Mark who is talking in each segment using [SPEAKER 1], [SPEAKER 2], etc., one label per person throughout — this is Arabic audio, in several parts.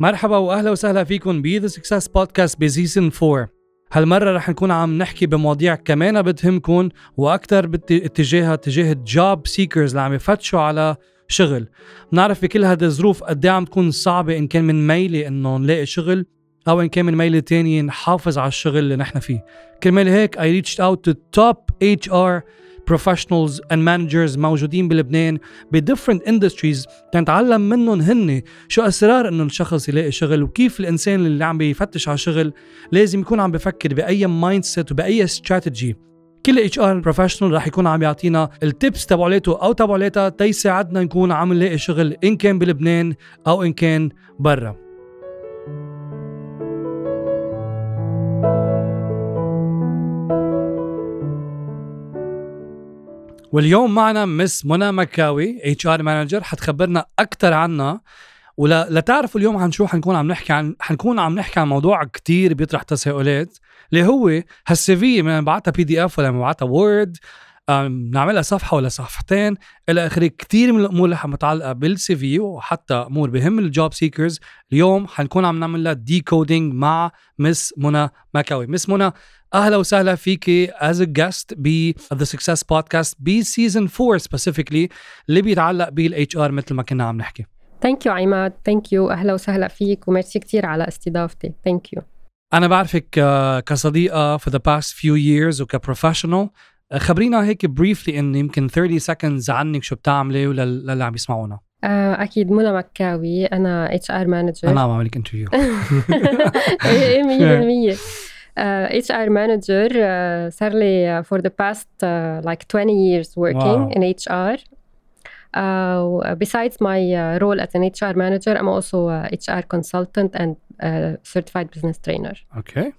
[SPEAKER 1] مرحبا واهلا وسهلا فيكم ب The Success Podcast ب season 4 هالمرة رح نكون عم نحكي بمواضيع كمان بتهمكم وأكثر باتجاهها اتجاه ال job seekers اللي عم يفتشوا على شغل. بنعرف بكل هذه الظروف قد إيه عم تكون صعبة إن كان من ميلة انه نلاقي شغل أو إن كان من ميلة تانية نحافظ على الشغل اللي نحن فيه. كرمال هيك I reached out to top HR professionals and managers موجودين بلبنان ب different industries تنتعلم منهم هن شو أسرار إنه الشخص يلاقي شغل وكيف الإنسان اللي عم بيفتش على شغل لازم يكون عم بفكر بأي mindset وبأي استراتيجي كل HR professional رح يكون عم يعطينا ال tips تبعولته أو تبعولتها تيساعدنا نكون عم نلاقي شغل إن كان بلبنان أو إن كان برا. واليوم معنا Miss منى مكاوي HR manager حتخبرنا أكثر عنها. وهلأ لتعرفوا اليوم عن شو حنكون عم نحكي عن حنكون عم نحكي عن موضوع كتير بيطرح تساؤلات اللي هو هال CV بنبعتها PDF ولا بنبعتها Word بنعملها صفحة ولا صفحتين إلى آخره كثير من الأمور اللي متعلقة بال CV وحتى أمور بهم ال job seekers اليوم حنكون عم نعمل لها decoding مع Miss منى مكاوي. Miss منى أهلا وسهلا فيكي از Just Be The Success podcast ب season 4 specifically اللي بيتعلق بال HR مثل ما كنا عم نحكي.
[SPEAKER 2] thank you عماد. thank you أهلا وسهلا فيك وميرسي كثير على استضافتي. thank you
[SPEAKER 1] أنا بعرفك كصديقة for the past few years وك professional خبرينا هيك briefly إن يمكن 30 seconds عنك شو بتعملي وللي عم يسمعونا.
[SPEAKER 2] أكيد منى مكاوي. أنا HR manager
[SPEAKER 1] أنا عم اعمل لك interview
[SPEAKER 2] إيه 100% اتش ار مانجر صار لي for the past uh, like 20 years working wow. in HR. Uh, besides my uh, role as an HR manager, I'm also a HR consultant and a certified business trainer.
[SPEAKER 1] Okay,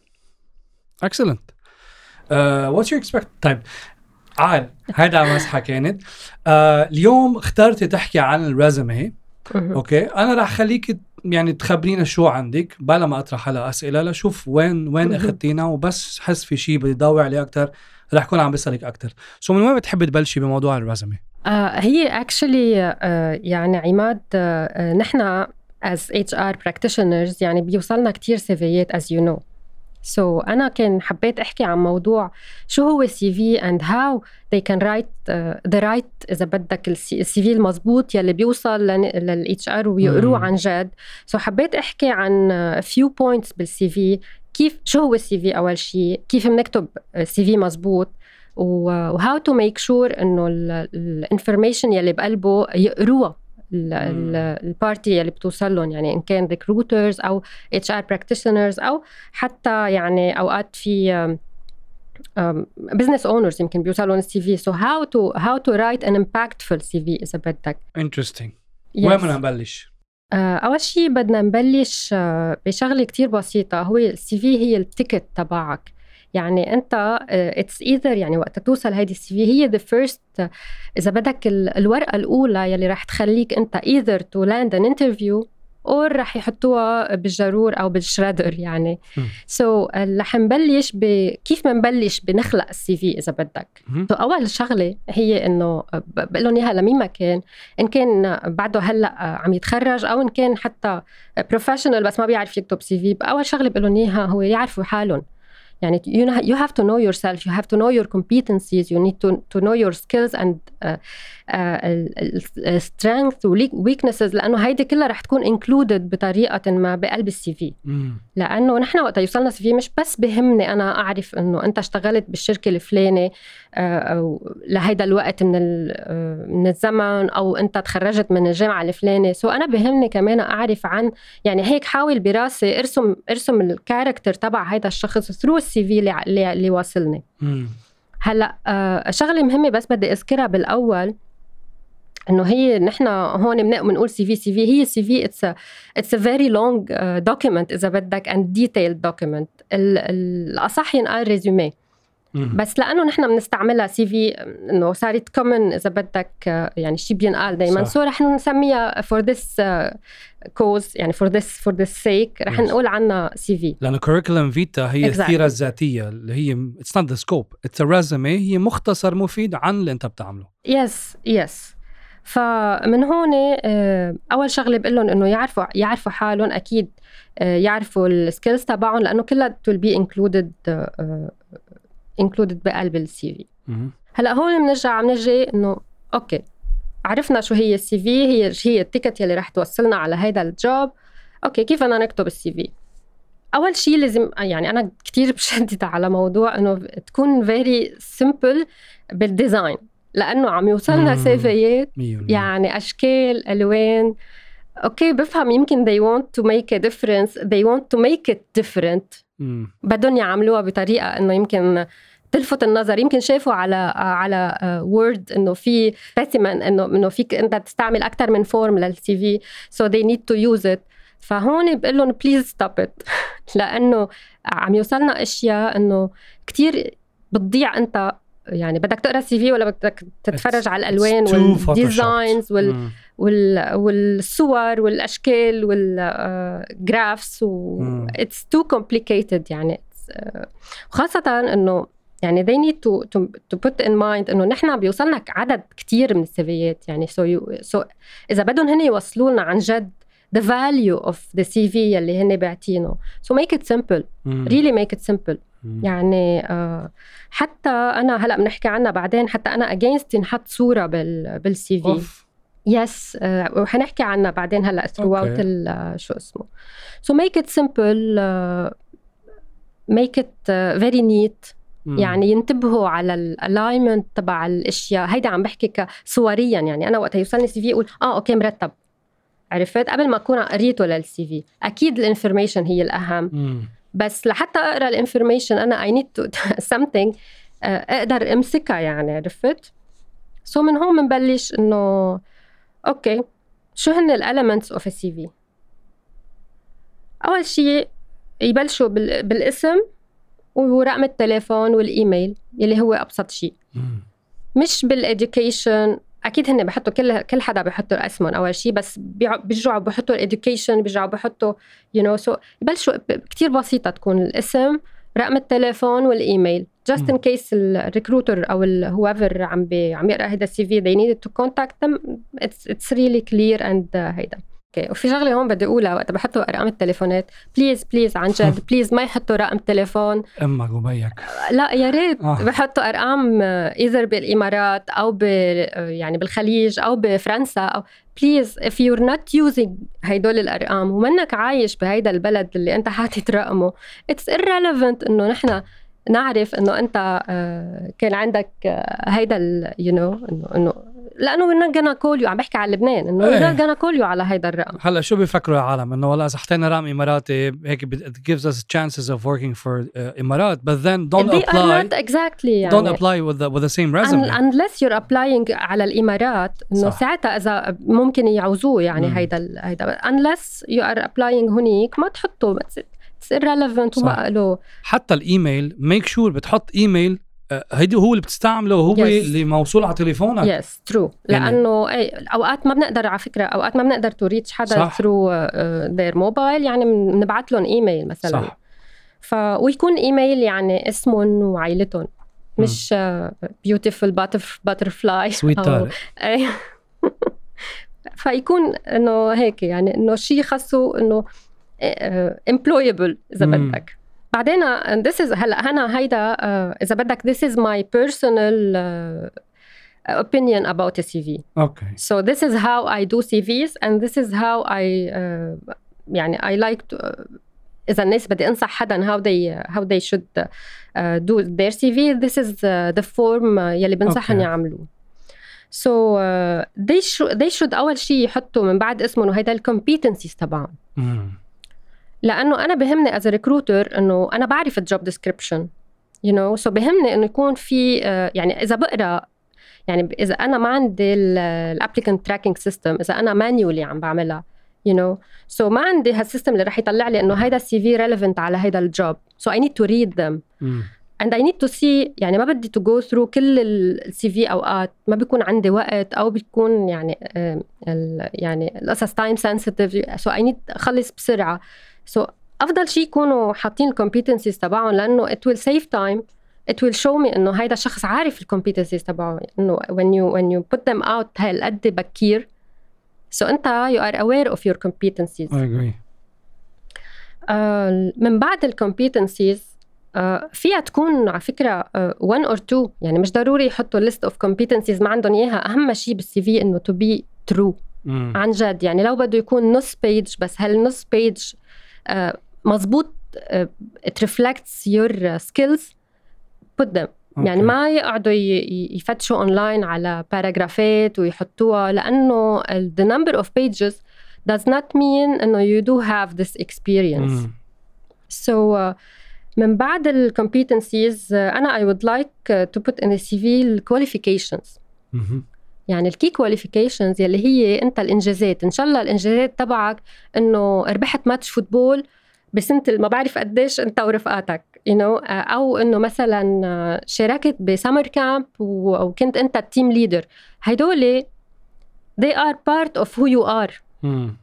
[SPEAKER 1] excellent. Uh, what's your expect طيب عال هيدا مسحه كانت uh, اليوم اخترتي تحكي عن الريزومي اوكي انا رح خليك يعني تخبرينا شو عندك بلا ما أطرح هلا أسئلة لشوف وين وين أخذتينا وبس حس في شيء بدي ضوي عليه أكثر رح كون عم بسألك أكثر so من وين بتحبي تبلشي بموضوع الرزمة؟
[SPEAKER 2] آه هي actually آه يعني عماد آه نحن as HR practitioners يعني بيوصلنا كثير CVيات as you know. so so, أنا كان حبيت أحكي عن موضوع شو هو ال CV and how they can write the uh, write إذا بدك ال CV المضبوط يلي بيوصل لل HR ويقروه عن جد. so so, حبيت أحكي عن few points بال CV كيف شو هو ال CV أول شيء كيف بنكتب CV مضبوط و how to make sure إنه ال information يلي بقلبه يقروها ال party اللي بتوصل لهم يعني إن كان recruiters أو HR practitioners أو حتى يعني أوقات في business owners يمكن بيوصلوا ال CV so how to how to write an impactful CV إذا بدك.
[SPEAKER 1] interesting وين بدنا نبلش؟
[SPEAKER 2] أول شيء بدنا نبلش بشغلة كتير بسيطة. هو ال CV هي ال ticket تبعك. يعني أنت it's either يعني وقت توصل هيدي ال CV هي the first إذا بدك الورقة الأولى يلي رح تخليك أنت either to land an interview أو رح يحطوها بالجرور أو بال shredder يعني. so so, رح نبلش بكيف بنبلش بنخلق ال CV إذا بدك. so, أول شغلة هي إنه بقول لهم اياها لمين ما كان؟ إن كان بعده هلا عم يتخرج أو إن كان حتى professional بس ما بيعرف يكتب CV أول شغلة بقول لهم إياها هو يعرفوا حالهم. يعني you, you have to know yourself you have to know your competencies you need to, to know your skills and uh, uh, strength و weaknesses لأنه هيدي كلها رح تكون included بطريقة ما بقلب ال CV. لأنه نحن وقت يوصلنا CV مش بس بهمني أنا أعرف إنه أنت اشتغلت بالشركة الفلانيه أو لهيدا الوقت من من الزمن أو أنت تخرجت من الجامعة الفلانيه so أنا بهمني كمان أعرف عن يعني هيك حاول براسي ارسم ارسم ال character تبع هيدا الشخص through ال CV اللي, اللي واصلني. هلأ شغلة مهمة بس بدي أذكرها بالأول. إنه هي نحن هون بنقول CV CV هي CV it's it's a very long document إذا بدك and detailed document الأصح ينقال résumé بس لأنه نحن بنستعملها CV إنه صارت common إذا بدك يعني شيء بينقال دائما so رح نسميها for this cause يعني for this for this sake رح نقول عنها CV
[SPEAKER 1] لأنه curriculum vitae هي exactly. السيره الذاتية اللي هي it's not the scope it's résumé هي مختصر مفيد عن اللي أنت بتعمله.
[SPEAKER 2] yes yes, yes yes. فمن هون آه، أول شغلة بقول لهم إنه يعرفوا يعرفوا حالهم أكيد آه، يعرفوا ال skills تبعهم لأنه كلها will be included included بقلب ال CV هلأ هون بنرجع عم نجي إنه okay عرفنا شو هي ال CV هي هي ال ticket يلي رح توصلنا على هيدا ال job okay كيف بدنا نكتب ال CV أول شيء لازم يعني أنا كثير بشدد على موضوع إنه تكون very simple بال design لأنه عم يوصلنا CVيات يعني أشكال ألوان. okay بفهم يمكن they want to make a difference they want to make it different. بدهم يعملوها بطريقة إنه يمكن تلفت النظر. يمكن شافوا على على Word إنه في specimen إنه إنه فيك أنت تستعمل أكثر من form لل CV so they need to use it. فهون بقول لهم please stop it لأنه عم يوصلنا أشياء إنه كثير بتضيع أنت يعني بدك تقرأ ال CV ولا بدك تتفرج على الألوان وال designs وال وال والصور والأشكال وال graphs و it's too complicated يعني. وخاصه إنه يعني they need to to to put in mind إنه نحن بيوصلنا عدد كتير من ال CVيات يعني. so so so إذا بدهم هن يوصلوا لنا عن جد the value of the CV اللي هن باعتينه so make it simple. mm. really make it simple. mm. يعني uh, حتى أنا هلا بنحكي عنها بعدين حتى أنا against ينحط صورة بال بال CV yes وحنحكي عنها بعدين هلا throughout okay. شو اسمه. So make it simple uh, make it uh, very neat. يعني ينتبهوا على ال alignment تبع الأشياء. هيدا عم بحكي كصورة يا. يعني أنا وقت يوصلني CV أقول آه okay مرتب. عرفت؟ قبل ما أكون قريته لل CV أكيد ال information هي الأهم. بس لحتى أقرأ ال information أنا I need to something أقدر أمسكها يعني عرفت؟ so so من هون بنبلش إنه okay شو هن ال elements of ال CV أول شيء يبلشوا بالاسم ورقم التليفون والإيميل يلي هو أبسط شيء مش بال education أكيد هن بحطوا كل كل حدا بحطوا اسمهم أول شيء بس بيرجعوا بحطوا ال education بيرجعوا بحطوا you know so يبلشوا كثير بسيطة تكون الاسم رقم التليفون والإيميل. just in case ال recruiter أو whoever عم بي عم يقرأ هذا ال CV they needed to contact them it's it's really clear and uh, هيدا. أوكي وفي شغلة هون بدي أقولها وقت بحطوا أرقام التليفونات. please please عن جد please ما يحطوا رقم تليفون.
[SPEAKER 1] أمك وبيك.
[SPEAKER 2] لا يا ريت آه. بحطوا أرقام either بالإمارات أو ب يعني بالخليج أو بفرنسا أو please if you're not using هيدول الأرقام ومنك عايش بهيدا البلد اللي أنت حاطط رقمه it's irrelevant إنه نحن نعرف إنه أنت آه، كان عندك آه، هيدا you know إنه إنه لأنه gonna call you عم بحكي على لبنان إنه not gonna call you على هيدا الرقم.
[SPEAKER 1] هلأ شو بيفكروا العالم؟ إنه والله إذا حطينا رقم إماراتي هيك it gives us chances of working for uh, إمارات but then don't
[SPEAKER 2] They
[SPEAKER 1] apply
[SPEAKER 2] are not exactly يعني.
[SPEAKER 1] don't apply with the with the same resume.
[SPEAKER 2] Unless you're applying على الإمارات إنه ساعتها إذا ممكن يعوزوه يعني هيدا هيدا unless you are applying هنيك ما تحطوا it's irrelevant وما له
[SPEAKER 1] حتى الإيميل make sure بتحط إيميل آه، هيدي هو اللي بتستعمله هو yes. اللي موصول على تليفونك.
[SPEAKER 2] yes yes, true يعني لأنه اي أوقات ما بنقدر على فكرة أوقات ما بنقدر to reach حدا through their mobile يعني بنبعث لهم إيميل مثلا. صح. ف ويكون إيميل يعني اسمهم وعائلتهم مش beautiful
[SPEAKER 1] butterfly sweet
[SPEAKER 2] فيكون إنه هيك يعني إنه شيء خاصه إنه employable اذا بدك بعدين this is هلا أنا هيدا uh, اذا بدك this is my personal uh, opinion about a CV.
[SPEAKER 1] Okay.
[SPEAKER 2] So this is how I do CVs and this is how I uh, يعني I like to uh, إذا الناس بدي أنصح حدا how they how they should uh, do their CV this is uh, the form يلي بنصحهم okay. يعملوه. So uh, they should they should أول شيء يحطوا من بعد اسمهم وهيدا ال competencies تبعهم. Mm. لأنه أنا بهمني as recruiter إنه أنا بعرف ال job description you know so بهمني إنه يكون في uh, يعني إذا بقرأ يعني إذا أنا ما عندي ال applicant tracking system إذا أنا manually عم بعملها you know so ما عندي هال system اللي رح يطلع لي إنه هيدا ال CV relevant على هيدا ال job so I need to read them and I need to see يعني ما بدي to go through كل ال CV أوقات. ما بيكون عندي وقت أو بيكون يعني ال يعني القصص time sensitive so I need أخلص بسرعة. so so, أفضل شيء يكونوا حاطين ال competencies تبعهم لأنه it will save time. It will show me إنه هيدا الشخص عارف ال competencies تبعه. إنه when you when you put them out هالقد بكير؟ So أنت you are aware of your competencies.
[SPEAKER 1] I agree.
[SPEAKER 2] آه من بعد ال competencies آه فيها تكون على فكرة آه one or two. يعني مش ضروري يحطوا list of competencies ما عندهم إياها. أهم شيء بال CV إنه be true
[SPEAKER 1] مم.
[SPEAKER 2] عن جد. يعني لو بده يكون نص page بس هالنص page آه آه it reflects your skills put them يعني
[SPEAKER 1] أوكي.
[SPEAKER 2] ما يقعدوا يفتشوا اونلاين على paragraphات ويحطوها لأنه the number of pages does not mean انه you do have this experience
[SPEAKER 1] مم.
[SPEAKER 2] so uh, من بعد ال competencies uh, أنا I would like uh, to put in the CV ال qualifications
[SPEAKER 1] مهم.
[SPEAKER 2] يعني ال key qualifications يلي هي أنت الإنجازات. إن شاء الله الإنجازات تبعك إنه ربحت match football بسنة ما بعرف قديش أنت ورفقاتك you know, أو إنه مثلا آه، شاركت ب summer camp وكنت أنت ال team leader هدول they are part of who you are.
[SPEAKER 1] مم.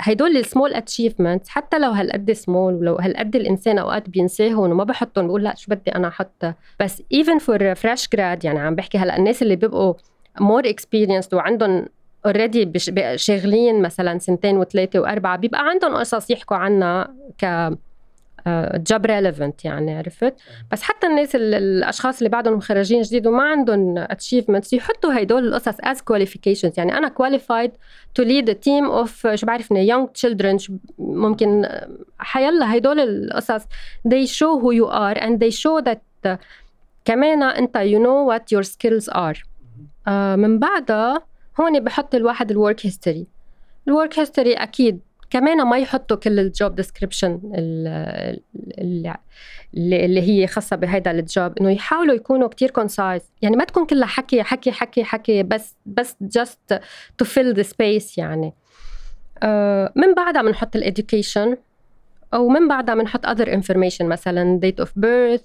[SPEAKER 2] هدول ال small achievements حتى لو هالقد سمول ولو هالقد الإنسان أوقات بينساهم وما بحطهم بقول لا شو بدي أنا أحط؟ بس even for fresh grad يعني عم بحكي هلأ الناس اللي بيبقوا more experienced وعندهم already شاغلين مثلا سنتين وثلاثة وأربعة بيبقى عندهم قصص يحكوا عنها ك job relevant يعني عرفت؟ بس حتى الناس ال- الأشخاص اللي بعدهم مخرجين جديد وما عندهم achievements يحطوا هدول القصص as qualifications يعني أنا qualified lead a team of شو young children شو- ممكن حيلا هدول القصص. They show who you are and they show that uh, كمان أنت you know what your skills are. من بعدها هون بحط الواحد ال work history ال work history أكيد كمان ما يحطوا كل ال job description اللي, اللي هي خاصة بهيدا ال job إنه يحاولوا يكونوا كتير concise يعني ما تكون كلها حكي حكي حكي حكي بس بس just to fill the space يعني. آه، من بعدها بنحط ال education أو من بعدها بنحط other information مثلا of birth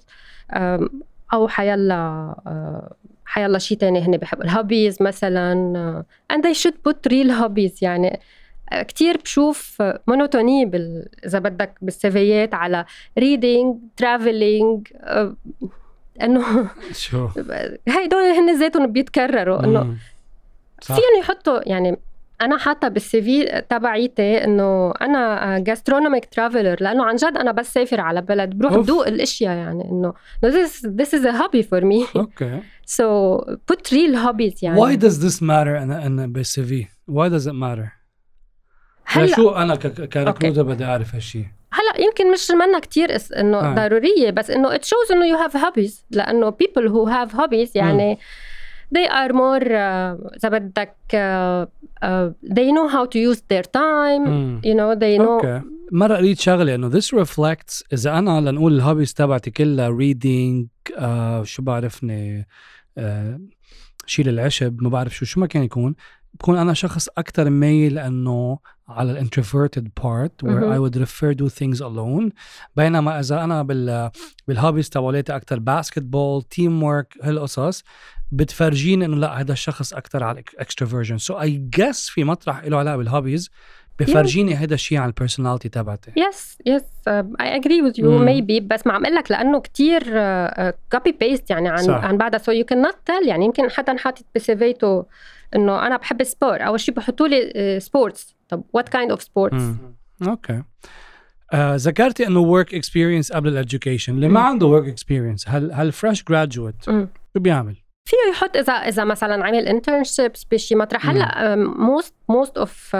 [SPEAKER 2] آم، أو حيلا آه، حيلا شيء تاني هن بحبوا ال hobbies مثلا آه، and they should put real hobbies. يعني آه، كتير بشوف monotony بال... إذا بدك بال CVات على reading traveling آه، إنه
[SPEAKER 1] شو؟
[SPEAKER 2] هيدول هن ذاتهم بيتكرروا.
[SPEAKER 1] إنه.
[SPEAKER 2] فيهم يحطوا يعني أنا حاطة بال CV تبعيتي إنه أنا gastronomic traveler لأنه عن جد أنا بس سافر على بلد بروح. بدوق الأشياء يعني. إنه this this is a hobby for me.
[SPEAKER 1] أوكي.
[SPEAKER 2] so put real hobbies يعني
[SPEAKER 1] Why does this matter in in بالسي في؟ Why does it matter؟ هلا
[SPEAKER 2] هلا
[SPEAKER 1] شو انا كريكروتر بدي اعرف هالشيء
[SPEAKER 2] هلا يمكن مش منا كتير اس انه
[SPEAKER 1] آه.
[SPEAKER 2] ضروريه بس انه it shows انه you have hobbies لانه people who have hobbies يعني they are more uh, اذا بدك uh, uh, they know how to use their time
[SPEAKER 1] مم.
[SPEAKER 2] you know they know
[SPEAKER 1] أوكي مرة قريت شغلة إنه this reflects إذا أنا لنقول ال hobbies تبعتي كلها reading آه شو بعرفني آه شيل العشب ما بعرف شو شو ما كان يكون بكون أنا شخص أكثر مايل إنه على ال introverted where
[SPEAKER 2] مهم.
[SPEAKER 1] I would prefer do things alone. بينما إذا أنا بال بال hobbies تبعولاتي أكثر basketball teamwork هالقصص بتفرجيني إنه لا هذا الشخص أكثر على ال extroversion so I guess في مطرح له علاقة بال hobbies بفرجيني هذا الشيء على ال personality
[SPEAKER 2] تبعتي. yes yes I agree with
[SPEAKER 1] you.
[SPEAKER 2] maybe بس ما عم أقول لك لأنه كثير copy paste يعني عن
[SPEAKER 1] صح.
[SPEAKER 2] عن بعدها. سو يو كان نوت تيل يعني يمكن حدا حاطط ب CV ته إنه أنا بحب ال sport أول شيء بحطوا لي sports طب what kind of
[SPEAKER 1] sports. okay آه، ذكرتي إنه work experience قبل ال education اللي ما. عنده work experience هل هل fresh graduate
[SPEAKER 2] مم.
[SPEAKER 1] شو بيعمل؟
[SPEAKER 2] فيه يحط إذا إذا مثلا عمل internships بشي مطرح هلأ most most of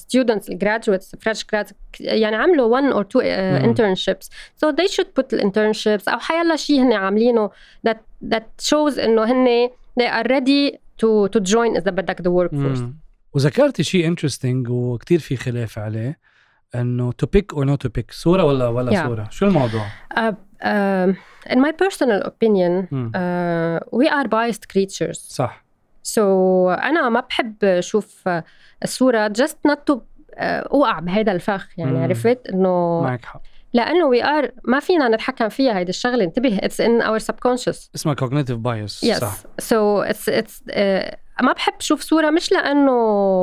[SPEAKER 2] ستودنتس graduates fresh grad يعني عملوا one or two uh,
[SPEAKER 1] مم.
[SPEAKER 2] internships so they should put ال internships أو حيلا شيء هن عاملينه that that shows إنه هن they are ready to to join اذا بدك the workforce
[SPEAKER 1] مم. وذكرتي شيء interesting وكتير في خلاف عليه إنه to pic or not to pic صورة ولا ولا
[SPEAKER 2] Yeah.
[SPEAKER 1] صورة شو الموضوع؟
[SPEAKER 2] Uh, um, in my personal opinion
[SPEAKER 1] مم.
[SPEAKER 2] uh, we are biased creatures
[SPEAKER 1] صح
[SPEAKER 2] so أنا ما بحب أشوف الصورة just not to uh, أوقع بهذا الفخ يعني
[SPEAKER 1] مم.
[SPEAKER 2] عرفت إنه
[SPEAKER 1] معك حق
[SPEAKER 2] لأنه we are ما فينا نتحكم فيها هيدي الشغلة. انتبه it's in our subconscious.
[SPEAKER 1] اسمها
[SPEAKER 2] yes
[SPEAKER 1] صح.
[SPEAKER 2] So it's it's uh, ما بحب شوف صورة مش لأنه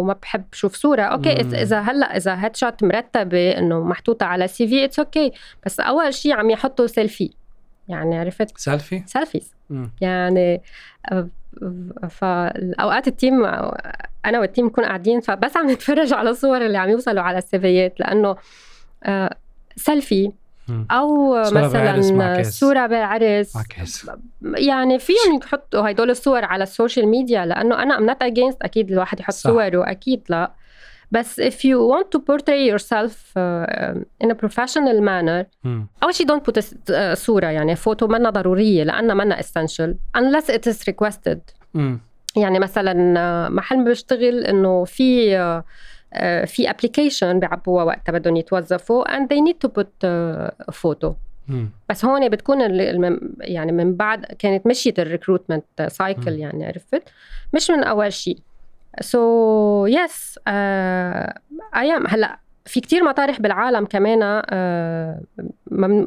[SPEAKER 2] ما بحب شوف صورة. أوكي
[SPEAKER 1] مم.
[SPEAKER 2] إذا- إذا هلأ إذا headshot مرتبة إنه محطوطة على CV it's okay بس أول شيء عم يحطوا سيلفي يعني عرفت؟ selfie
[SPEAKER 1] selfies.
[SPEAKER 2] يعني آه، فاوقات ال team أنا وال team نكون قاعدين فبس عم نتفرج على الصور اللي عم يوصلوا على ال CV
[SPEAKER 1] يات.
[SPEAKER 2] لأنه
[SPEAKER 1] آه، سيلفي. أو
[SPEAKER 2] مثلا. صورة بالعرس يعني فيهم يحطوا هدول الصور على ال social media لأنه أنا I'm not against أكيد الواحد يحط
[SPEAKER 1] صح.
[SPEAKER 2] صوره أكيد لا بس if you want to portray yourself uh, in a professional manner
[SPEAKER 1] مم.
[SPEAKER 2] أول شيء don't put a uh, صورة يعني فوتو منا ضرورية لانها منا essential unless it is requested
[SPEAKER 1] مم.
[SPEAKER 2] يعني مثلا آه، محل ما بشتغل إنه في آه، في application بيعبوها وقتها بدهم يتوظفوا and they need to put آه، فوتو. بس هون بتكون يعني من بعد كانت مشيت ال recruitment
[SPEAKER 1] cycle.
[SPEAKER 2] يعني عرفت مش من أول شيء so yes أيام هلأ في كتير مطارح بالعالم كمان آه،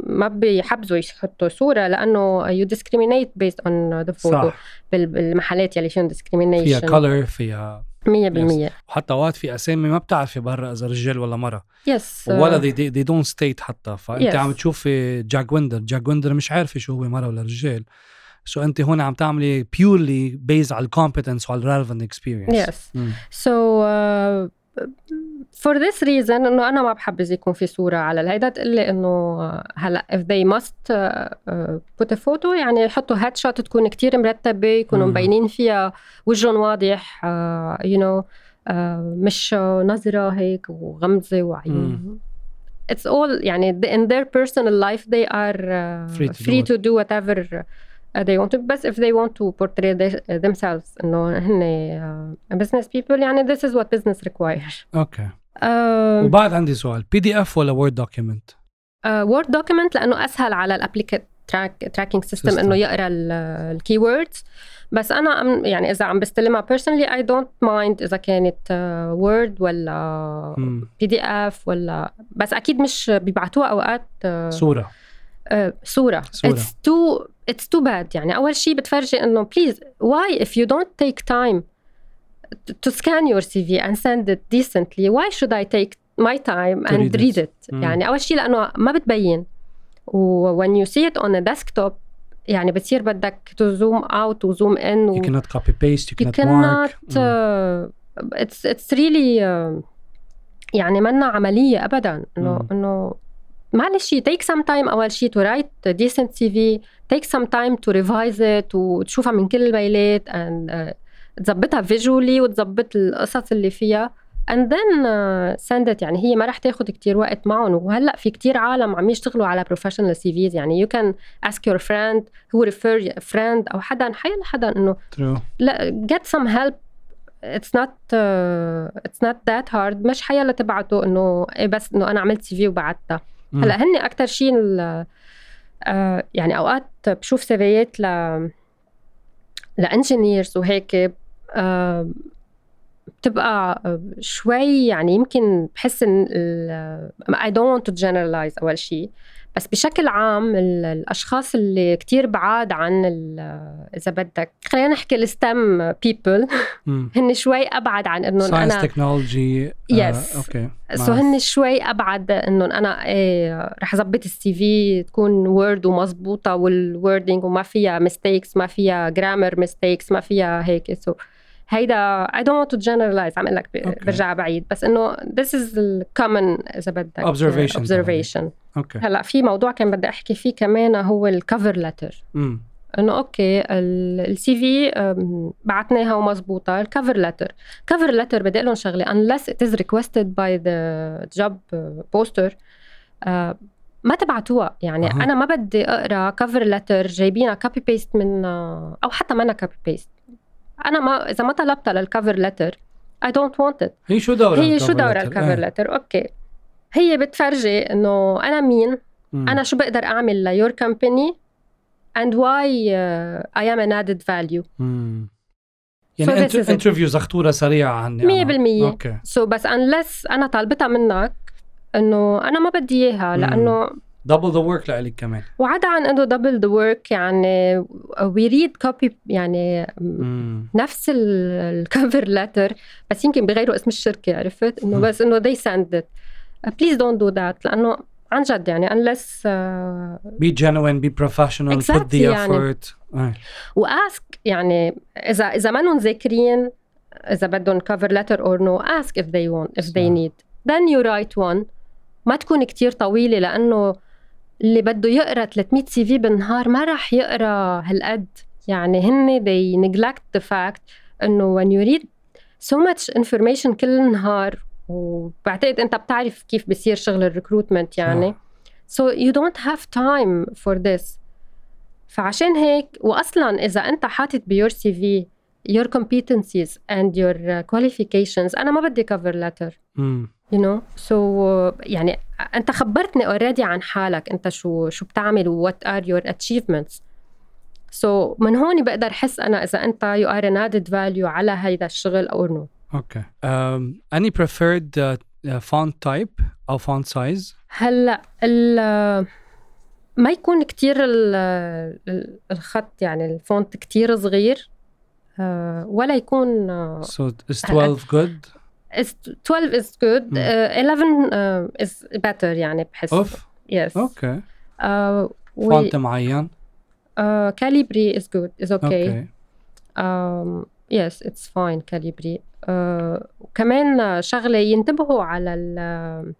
[SPEAKER 2] ما بيحبذوا يحطوا صورة لأنه discriminate based on the photo
[SPEAKER 1] صح.
[SPEAKER 2] بال- بالمحلات يلي فيهم
[SPEAKER 1] فيها
[SPEAKER 2] discrimination
[SPEAKER 1] color فيها
[SPEAKER 2] 100%
[SPEAKER 1] وحتى اوقات في أسامي ما بتعرفي برا إذا رجال ولا مرة.
[SPEAKER 2] yes
[SPEAKER 1] ولا they, they, they don't state حتى. فأنت
[SPEAKER 2] Yes.
[SPEAKER 1] عم تشوفي جاك ويندر جاك ويندر مش عارفه شو هو مرة ولا رجال. so أنت هون عم تعملي purely based على ال competence وعلى ال relevant experience
[SPEAKER 2] Yes. So for this reason إنه أنا ما بحبذ يكون في صورة على الهيدا تقلي إنه هلا if they must uh, uh, put a photo يعني يحطوا headshot تكون كتير مرتبة يكونوا. مبينين فيها وجههم واضح uh, you know uh, مش نظرة هيك وغمزة وعيون It's all يعني in their personal life they are uh,
[SPEAKER 1] Free to do
[SPEAKER 2] free
[SPEAKER 1] it.
[SPEAKER 2] to do whatever they want to بس if they want to portray their- themselves انه هن uh, business people يعني this is what business requires.
[SPEAKER 1] okay
[SPEAKER 2] uh,
[SPEAKER 1] وبعد عندي سؤال. PDF ولا Word document
[SPEAKER 2] uh, Word document لأنه أسهل على ال applicant track tracking
[SPEAKER 1] system
[SPEAKER 2] System. إنه يقرأ ال keywords بس أنا يعني إذا عم بستلمها personally I don't mind إذا كانت Word ولا. PDF ولا بس أكيد مش بيبعتوها أوقات uh,
[SPEAKER 1] صورة.
[SPEAKER 2] آه، صورة. It's too bad يعني أول شيء بتفرجي إنه please why if you don't take time to- scan your CV and send it decently why should I take my time and
[SPEAKER 1] read it.
[SPEAKER 2] read it
[SPEAKER 1] مم.
[SPEAKER 2] يعني أول شيء لأنه ما بتبين و when you see it on a desktop يعني بتصير بدك to zoom out و zoom in و
[SPEAKER 1] you cannot copy paste you
[SPEAKER 2] you
[SPEAKER 1] cannot
[SPEAKER 2] cannot
[SPEAKER 1] mark
[SPEAKER 2] uh, it's it's really uh, يعني منا عملية أبدا إنه
[SPEAKER 1] مم.
[SPEAKER 2] إنه معلش take some time أول شيء to write decent CV take some time to revise it وتشوفها من كل الميلات and uh, تظبطها visually وتظبط القصص اللي فيها and then uh, send it. يعني هي ما رح تاخد كتير وقت معهم. وهلأ في كتير عالم عم يشتغلوا على professional CVs يعني you can ask your friend who refer a friend أو حدا حيلا حدا
[SPEAKER 1] true.
[SPEAKER 2] لأ get some help. It's not uh, it's not that hard. مش حيلا تبعته إنه إيه بس إنه أنا عملت سي في وبعتها. هلأ هن أكثر شيء يعني أوقات بشوف سيفيات ل لإنجينيرز وهيك آه، بتبقى آه، شوي يعني يمكن بحس إن don't want to generalize أول شيء بس بشكل عام ال- الأشخاص اللي كتير بعاد عن إذا بدك. خلينا نحكي ال STEM
[SPEAKER 1] people.
[SPEAKER 2] هن شوي أبعد عن انه
[SPEAKER 1] science
[SPEAKER 2] أنا
[SPEAKER 1] technology
[SPEAKER 2] Yes.
[SPEAKER 1] okay
[SPEAKER 2] so هن شوي أبعد انه أنا إيه رح اظبط ال CV تكون Word ومزبوطة وال wording وما فيها mistakes ما فيها grammar mistakes ما فيها هيك. so هيدا I don't want to generalize عم أقول لك. برجع بعيد. بس إنه is the common إذا بدك
[SPEAKER 1] Observation
[SPEAKER 2] observation.
[SPEAKER 1] okay
[SPEAKER 2] هلأ في موضوع كان بدي أحكي فيه كمان هو ال cover
[SPEAKER 1] letter.
[SPEAKER 2] إنه okay ال CV بعتناها ومزبوطة ال cover letter cover letter بدي أقول لهم شغلة unless it is requested by the job poster آه، ما تبعتوها يعني. أه. أنا ما بدي أقرأ cover letter جايبينها copy paste من آه، أو حتى منا copy paste أنا ما إذا ما طلبتها لل cover letter I don't want it
[SPEAKER 1] هي شو دورها
[SPEAKER 2] هي شو دورها؟
[SPEAKER 1] ال
[SPEAKER 2] cover
[SPEAKER 1] إيه.
[SPEAKER 2] letter okay هي بتفرجي إنه أنا مين
[SPEAKER 1] مم.
[SPEAKER 2] أنا شو بقدر أعمل ل your company and why I am an added value
[SPEAKER 1] مم.
[SPEAKER 2] So
[SPEAKER 1] يعني
[SPEAKER 2] this is it.
[SPEAKER 1] interview زختوره سريعة عني أنا.
[SPEAKER 2] 100%
[SPEAKER 1] okay
[SPEAKER 2] so بس unless أنا طالبتها منك إنه أنا ما بدي
[SPEAKER 1] إياها.
[SPEAKER 2] لأنه
[SPEAKER 1] double the work لإلك كمان
[SPEAKER 2] وعدا عن إنه double the work يعني we read copy يعني
[SPEAKER 1] مم.
[SPEAKER 2] نفس ال cover letter بس يمكن بغيروا اسم الشركة عرفت
[SPEAKER 1] إنه.
[SPEAKER 2] بس إنه they send it please don't do that لأنه عن جد يعني unless uh,
[SPEAKER 1] be genuine be professional put the
[SPEAKER 2] يعني.
[SPEAKER 1] effort آه.
[SPEAKER 2] واسك يعني اذا اذا ما ذاكرين اذا بدهم cover letter or no ask if they want if they need then you write one ما تكون كتير طويله لأنه اللي بده يقرا 300 سي في بالنهار ما راح يقرا هالقد يعني هن they neglect the fact انه when you read so much information كل نهار وبعتقد أنت بتعرف كيف بصير شغل ال recruitment يعني. So you don't have time for this. فعشان هيك واصلا إذا أنت حاطط ب your CV your competencies and your uh, qualifications أنا ما بدي cover letter. you know? So uh, يعني أنت خبرتني already عن حالك. أنت شو شو بتعمل و what are your achievements. So من هون بقدر احس أنا إذا أنت you are an added value على هيدا الشغل أو no.
[SPEAKER 1] اوكي um, any preferred uh, uh, font type او font size
[SPEAKER 2] هلا ال ما يكون كتير ال- ال- الخط يعني الفونت كتير صغير آه، ولا يكون آه،
[SPEAKER 1] so is 12 good
[SPEAKER 2] is 12 is good
[SPEAKER 1] مم.
[SPEAKER 2] آه، 11 آه، is better يعني بحس
[SPEAKER 1] اوف
[SPEAKER 2] yes
[SPEAKER 1] اوكي
[SPEAKER 2] آه، و
[SPEAKER 1] فونت معين
[SPEAKER 2] آه، calibri is good is okay
[SPEAKER 1] اوكي
[SPEAKER 2] um, yes it's fine calibri آه، وكمان شغلة ينتبهوا على ال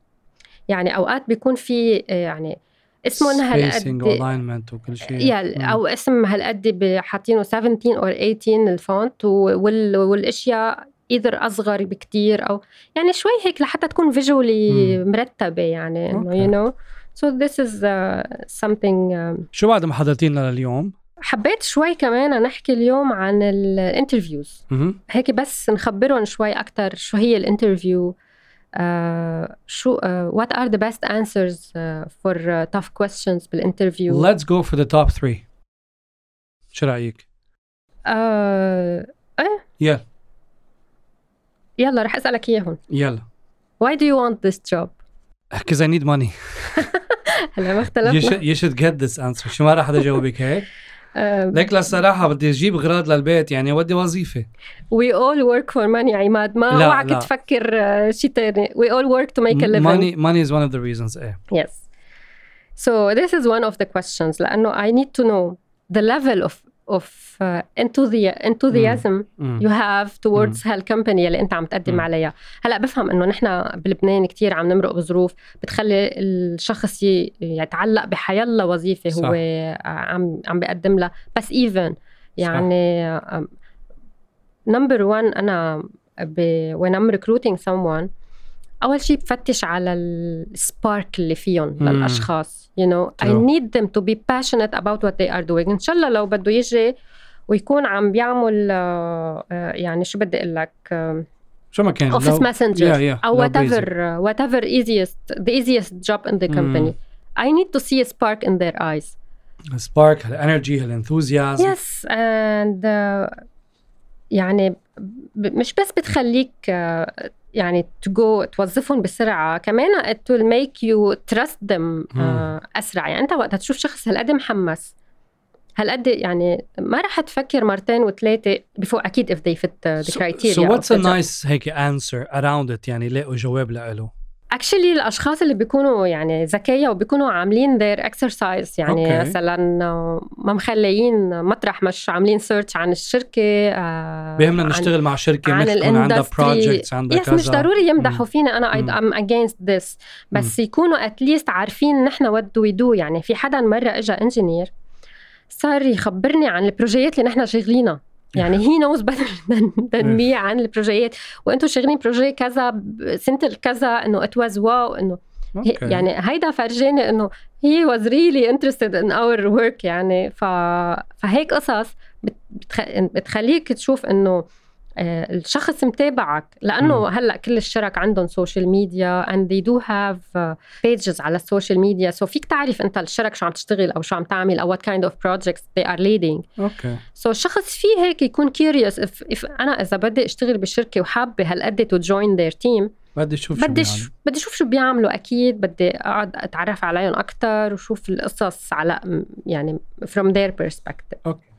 [SPEAKER 2] يعني أوقات بيكون في يعني اسمهم هالقد
[SPEAKER 1] alignment وكل شيء.
[SPEAKER 2] أو اسم هالقد حاطينه 17 أو 18 ال font وال والأشياء either أصغر بكتير أو يعني شوي هيك لحتى تكون visually مرتبة يعني إنه. you know so this is uh,
[SPEAKER 1] شو بعد ما حضرتي لنا لليوم؟
[SPEAKER 2] حبيت شوي كمان نحكي اليوم عن ال
[SPEAKER 1] interviews.
[SPEAKER 2] هيك بس نخبرهم شوي أكثر شو هي ال interview آه شو the best answers uh, for uh, tough questions بال interview؟
[SPEAKER 1] Let's go for the top three. شو رأيك؟
[SPEAKER 2] آه
[SPEAKER 1] يلا.
[SPEAKER 2] يلا رح أسألك إياهم.
[SPEAKER 1] يلا.
[SPEAKER 2] Why do you want this job?
[SPEAKER 1] Because I need money.
[SPEAKER 2] هلا ما
[SPEAKER 1] you
[SPEAKER 2] اختلفنا
[SPEAKER 1] should, you should get this answer. شو ما راح حدا يجاوبك هيك؟
[SPEAKER 2] آه،
[SPEAKER 1] ليك للصراحة بدي أجيب اغراض للبيت يعني ودي وظيفة
[SPEAKER 2] we all work for money عماد ما
[SPEAKER 1] لا،
[SPEAKER 2] اوعك
[SPEAKER 1] لا.
[SPEAKER 2] تفكر آه، شيء ثاني we all work to make a living
[SPEAKER 1] money money is one of the reasons إيه
[SPEAKER 2] yes so this is one of the questions لأنه I need to know the level of of uh, enthusi- enthusiasm
[SPEAKER 1] مم.
[SPEAKER 2] you have towards هالكمباني اللي انت عم تقدم
[SPEAKER 1] مم.
[SPEAKER 2] عليها هلأ بفهم إنه نحن بلبنان كتير عم نمرق بظروف بتخلي الشخص يتعلق بحيلا وظيفة
[SPEAKER 1] صح.
[SPEAKER 2] هو عم عم بيقدم لها بس even يعني number 1 أنا ب when I'm recruiting someone أول شيء بفتش على ال spark اللي فيهم
[SPEAKER 1] مم.
[SPEAKER 2] للأشخاص. you know I need them to be passionate about what they are doing إن شاء الله لو بده يجي ويكون عم بيعمل آه، آه، يعني شو بدي أقول لك آه،
[SPEAKER 1] شو ما كان office
[SPEAKER 2] messenger
[SPEAKER 1] أو
[SPEAKER 2] whatever whatever easiest the easiest job in the company I need to see spark in their eyes
[SPEAKER 1] spark هال energy هال enthusiasm
[SPEAKER 2] yes and يعني مش بس بتخليك يعني to go توظفهم بسرعة. كمان it will make you trust them
[SPEAKER 1] مم.
[SPEAKER 2] أسرع. يعني أنت وقت تشوف شخص هالقد محمس هالقد يعني ما رح تفكر مرتين وثلاثة before أكيد if they fit the, criteria
[SPEAKER 1] so
[SPEAKER 2] of
[SPEAKER 1] what's a nice هيك answer around it يعني لاقوا جواب لإله.
[SPEAKER 2] actually الأشخاص اللي بيكونوا يعني ذكية وبيكونوا عاملين their exercise يعني
[SPEAKER 1] okay.
[SPEAKER 2] مثلا ما مخليين مطرح مش عاملين search عن الشركة آه،
[SPEAKER 1] بيهمنا
[SPEAKER 2] عن-
[SPEAKER 1] نشتغل مع شركة
[SPEAKER 2] عن
[SPEAKER 1] تكون عندها projects عندها
[SPEAKER 2] yes مش
[SPEAKER 1] كذا.
[SPEAKER 2] ضروري يمدحوا فينا. أنا I'm against this. بس يكونوا at least عارفين نحن do we do. يعني في حدا مرة اجى engineer صار يخبرني عن ال projet ات اللي نحن شغلينها يعني he knows than, than me عن ال projet ات. وأنتم شغالين projet كذا سنه الكذا إنه it was wow إنه
[SPEAKER 1] he-.
[SPEAKER 2] يعني هيدا فرجاني إنه he was really interested in our work يعني. ف... فهيك قصص بت... بتخ... بتخليك تشوف إنه الشخص متابعك
[SPEAKER 1] لأنه.
[SPEAKER 2] هلأ كل الشرك عندهم social media and they do have uh, pages على ال social media so فيك تعرف أنت الشرك شو عم تشتغل أو شو عم تعمل أو what kind of projects they are leading. okay. so الشخص فيه هيك يكون curious if, if أنا إذا بدي أشتغل بشركه وحابة هالقد to join their team
[SPEAKER 1] بدي أشوف شو
[SPEAKER 2] بدي
[SPEAKER 1] بيعمل.
[SPEAKER 2] ش... بدي أشوف شو بيعملوا أكيد بدي أقعد أتعرف عليهم أكثر وشوف القصص على يعني from their perspective.
[SPEAKER 1] أوكي.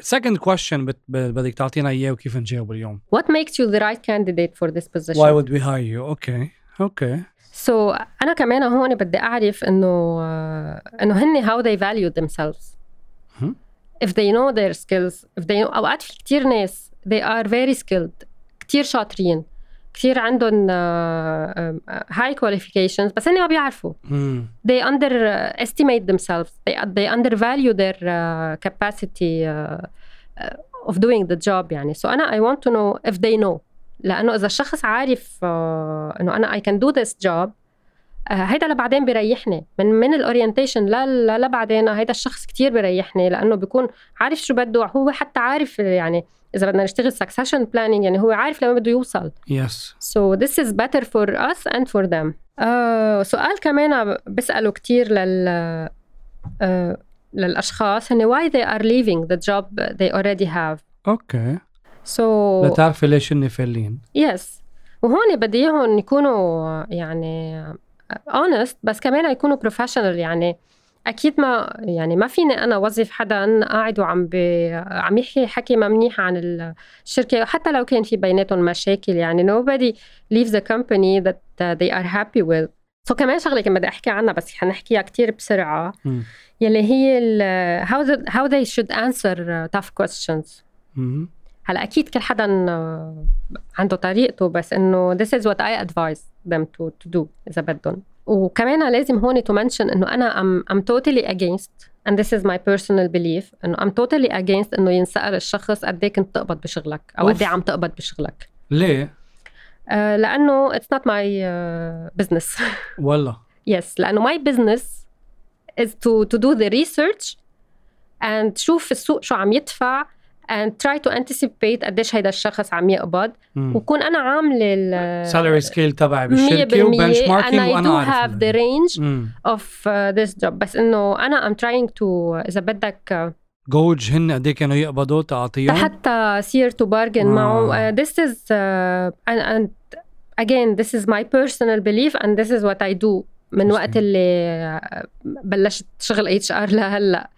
[SPEAKER 1] Second question بت... بدك تعطينا اياه وكيف نجاوب اليوم
[SPEAKER 2] what makes you the right candidate for this position
[SPEAKER 1] why would we hire you okay okay
[SPEAKER 2] so so, أنا كمان هون بدي اعرف انه انه هن how they value themselves if they know their skills if they know اوقات في كتير ناس they are very skilled كتير شاطرين كثير عندهم هاي uh, qualifications بس هن ما بيعرفوا. they underestimate themselves. They, they undervalue their uh, capacity of doing the job يعني. So أنا I want to know if they know. لأنه إذا الشخص عارف إنه أنا I can do this job هيدا لبعدين بيريحني. من من الاورينتيشن لا لا لبعدين هيدا الشخص كتير بيريحني. لأنه بيكون عارف شو بده هو حتى عارف يعني إذا بدنا نشتغل succession planning يعني هو عارف لما بده يوصل. yes this is better for us and for them. آه سؤال كمان بسأله كتير لل آه للأشخاص هن why they are leaving the job they already have.
[SPEAKER 1] okay
[SPEAKER 2] so
[SPEAKER 1] لتعرفي ليش هن فالين.
[SPEAKER 2] Yes. وهون بدي إياهم يكونوا يعني honest بس كمان يكونوا professional يعني أكيد ما يعني ما فيني أنا وظف حدا قاعد وعم عم يحكي حكي ما منيح عن الشركة حتى لو كان في بيناتهم مشاكل يعني nobody leaves the company that they are happy with سو so كمان شغله كان بدي أحكي عنها بس حنحكيها كتير
[SPEAKER 1] بسرعة.
[SPEAKER 2] يلي هي ال how, the, how they should answer tough questions. هلا أكيد كل حدا عنده طريقته بس إنه this is what I advise them to, to do إذا بدهم وكمان لازم هون to إنه أنا I'm I'm totally against and this is my personal belief إنه I'm totally against إنه ينسأل الشخص قد إيه كنت تقبض بشغلك أو قد
[SPEAKER 1] إيه
[SPEAKER 2] عم تقبض بشغلك.
[SPEAKER 1] ليه؟
[SPEAKER 2] آه، لأنه it's not my business
[SPEAKER 1] والله.
[SPEAKER 2] yes لأنه my business is to to do the research and شوف السوق شو عم يدفع and try to anticipate قديش هيدا الشخص عم يقبض
[SPEAKER 1] مم.
[SPEAKER 2] وكون أنا عامله ال
[SPEAKER 1] سكيل تبعي
[SPEAKER 2] 100%
[SPEAKER 1] بالشركة وبنش ماركينج
[SPEAKER 2] I
[SPEAKER 1] وأنا
[SPEAKER 2] do
[SPEAKER 1] عارف
[SPEAKER 2] have the range
[SPEAKER 1] مم.
[SPEAKER 2] of uh, this job بس إنه أنا I'm trying to إذا بدك
[SPEAKER 1] جوج هن قد إيه كانوا يقبضوا تعطيهم
[SPEAKER 2] حتى سير to bargain معه uh, this is uh, and, and again this is my personal belief and this is what I do من وقت. اللي uh, بلشت شغل اتش ار
[SPEAKER 1] لهلأ.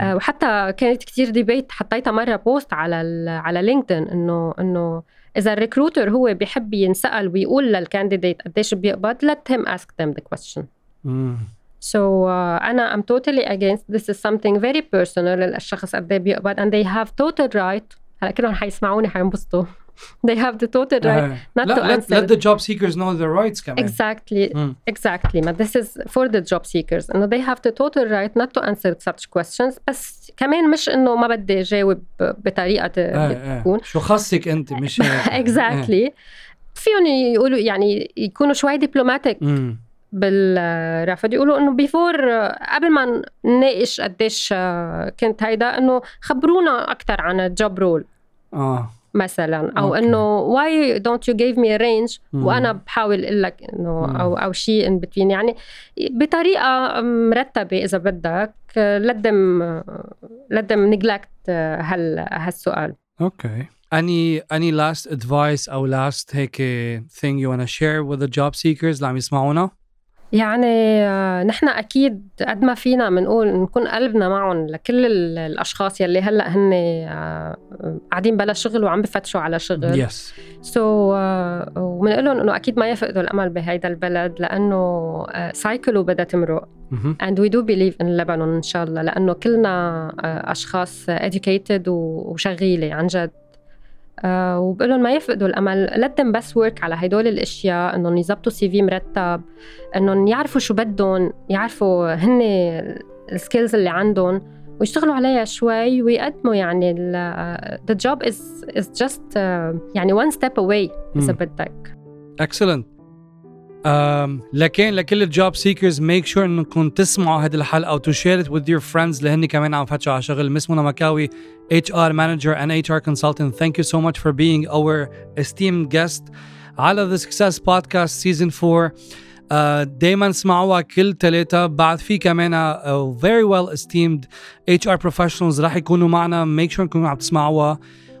[SPEAKER 2] آه، وحتى كانت كتير ديبيت حطيتها مرة بوست على على لينكدين إنه إنه إذا الريكروتر هو بيحب ينسأل ويقول للكانديديت قديش بيقبض let him ask them the question. so uh, أنا I'm totally against this is something very personal الشخص قد إيه بيقبض and they have total right. هلا كلهم حيسمعوني حينبسطوا. They have the total right
[SPEAKER 1] آه.
[SPEAKER 2] not
[SPEAKER 1] لا
[SPEAKER 2] to
[SPEAKER 1] let,
[SPEAKER 2] answer.
[SPEAKER 1] let the job seekers know their rights كمان
[SPEAKER 2] exactly
[SPEAKER 1] مم.
[SPEAKER 2] exactly ما this is for the job seekers انه they have the total right not to answer such questions بس كمان مش إنه ما بدي أجاوب بطريقة
[SPEAKER 1] آه، آه.
[SPEAKER 2] بتكون
[SPEAKER 1] شو خصك أنت مش
[SPEAKER 2] exactly فيهم يقولوا يعني يكونوا شوي diplomatic
[SPEAKER 1] مم.
[SPEAKER 2] بالرفض يقولوا إنه before قبل ما نناقش قديش آه، كنت هيدا إنه خبرونا أكثر عن ال job
[SPEAKER 1] role
[SPEAKER 2] آه مثلا
[SPEAKER 1] أو.
[SPEAKER 2] إنه why don't you give me a range
[SPEAKER 1] مم.
[SPEAKER 2] وأنا بحاول أقول لك
[SPEAKER 1] إنه.
[SPEAKER 2] أو أو شيء in between يعني بطريقة مرتبة إذا بدك لدم لدم نجلكت هال هالسؤال
[SPEAKER 1] Okay. Any any last advice أو last هيك thing you wanna share with the job seekers اللي عم يسمعونا؟
[SPEAKER 2] يعني آه، نحن أكيد قد ما فينا بنقول نكون قلبنا معهم لكل ال- الأشخاص يلي هلأ هن آه، قاعدين بلا شغل وعم بفتشوا على شغل.
[SPEAKER 1] Yes.
[SPEAKER 2] سو so, وبنقول لهم إنه أكيد ما يفقدوا الأمل بهيدا البلد لأنه cycle وبدها تمرق. and we do believe in Lebanon إن شاء الله لأنه كلنا آه، أشخاص educated وشغيلة عن جد. آه، وبقول لهم ما يفقدوا الأمل them بس work على هدول الأشياء إنهم يظبطوا CV مرتب إنهم يعرفوا شو بدهم يعرفوا هن ال skills اللي عندهم ويشتغلوا عليها شوي ويقدموا يعني the job is is just uh, يعني one step away
[SPEAKER 1] إذا.
[SPEAKER 2] بدك
[SPEAKER 1] Excellent. Um, لكن لكل ال job seekers make sure إنكم تسمعوا هذه الحلقة و to share it with your friends اللي هن كمان عم فتشوا على شغل مس منى مكاوي HR manager and HR consultant thank you so much for being our esteemed guest. على The Success Podcast Season 4 uh, دايما اسمعوها كل ثلاثة بعد في كمان uh, very well esteemed HR professionals رح يكونوا معنا make sure انكم عم تسمعوها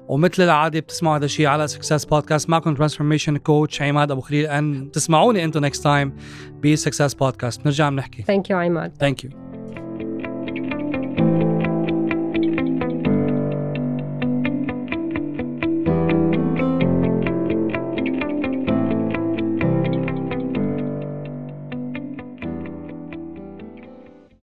[SPEAKER 1] ومثل العادة بتسمعوا هذا الشيء على Success Podcast معكم transformation coach عماد ابو خليل ان تسمعوني أنتم next time ب Success Podcast بنرجع بنحكي
[SPEAKER 2] thank you عماد
[SPEAKER 1] thank you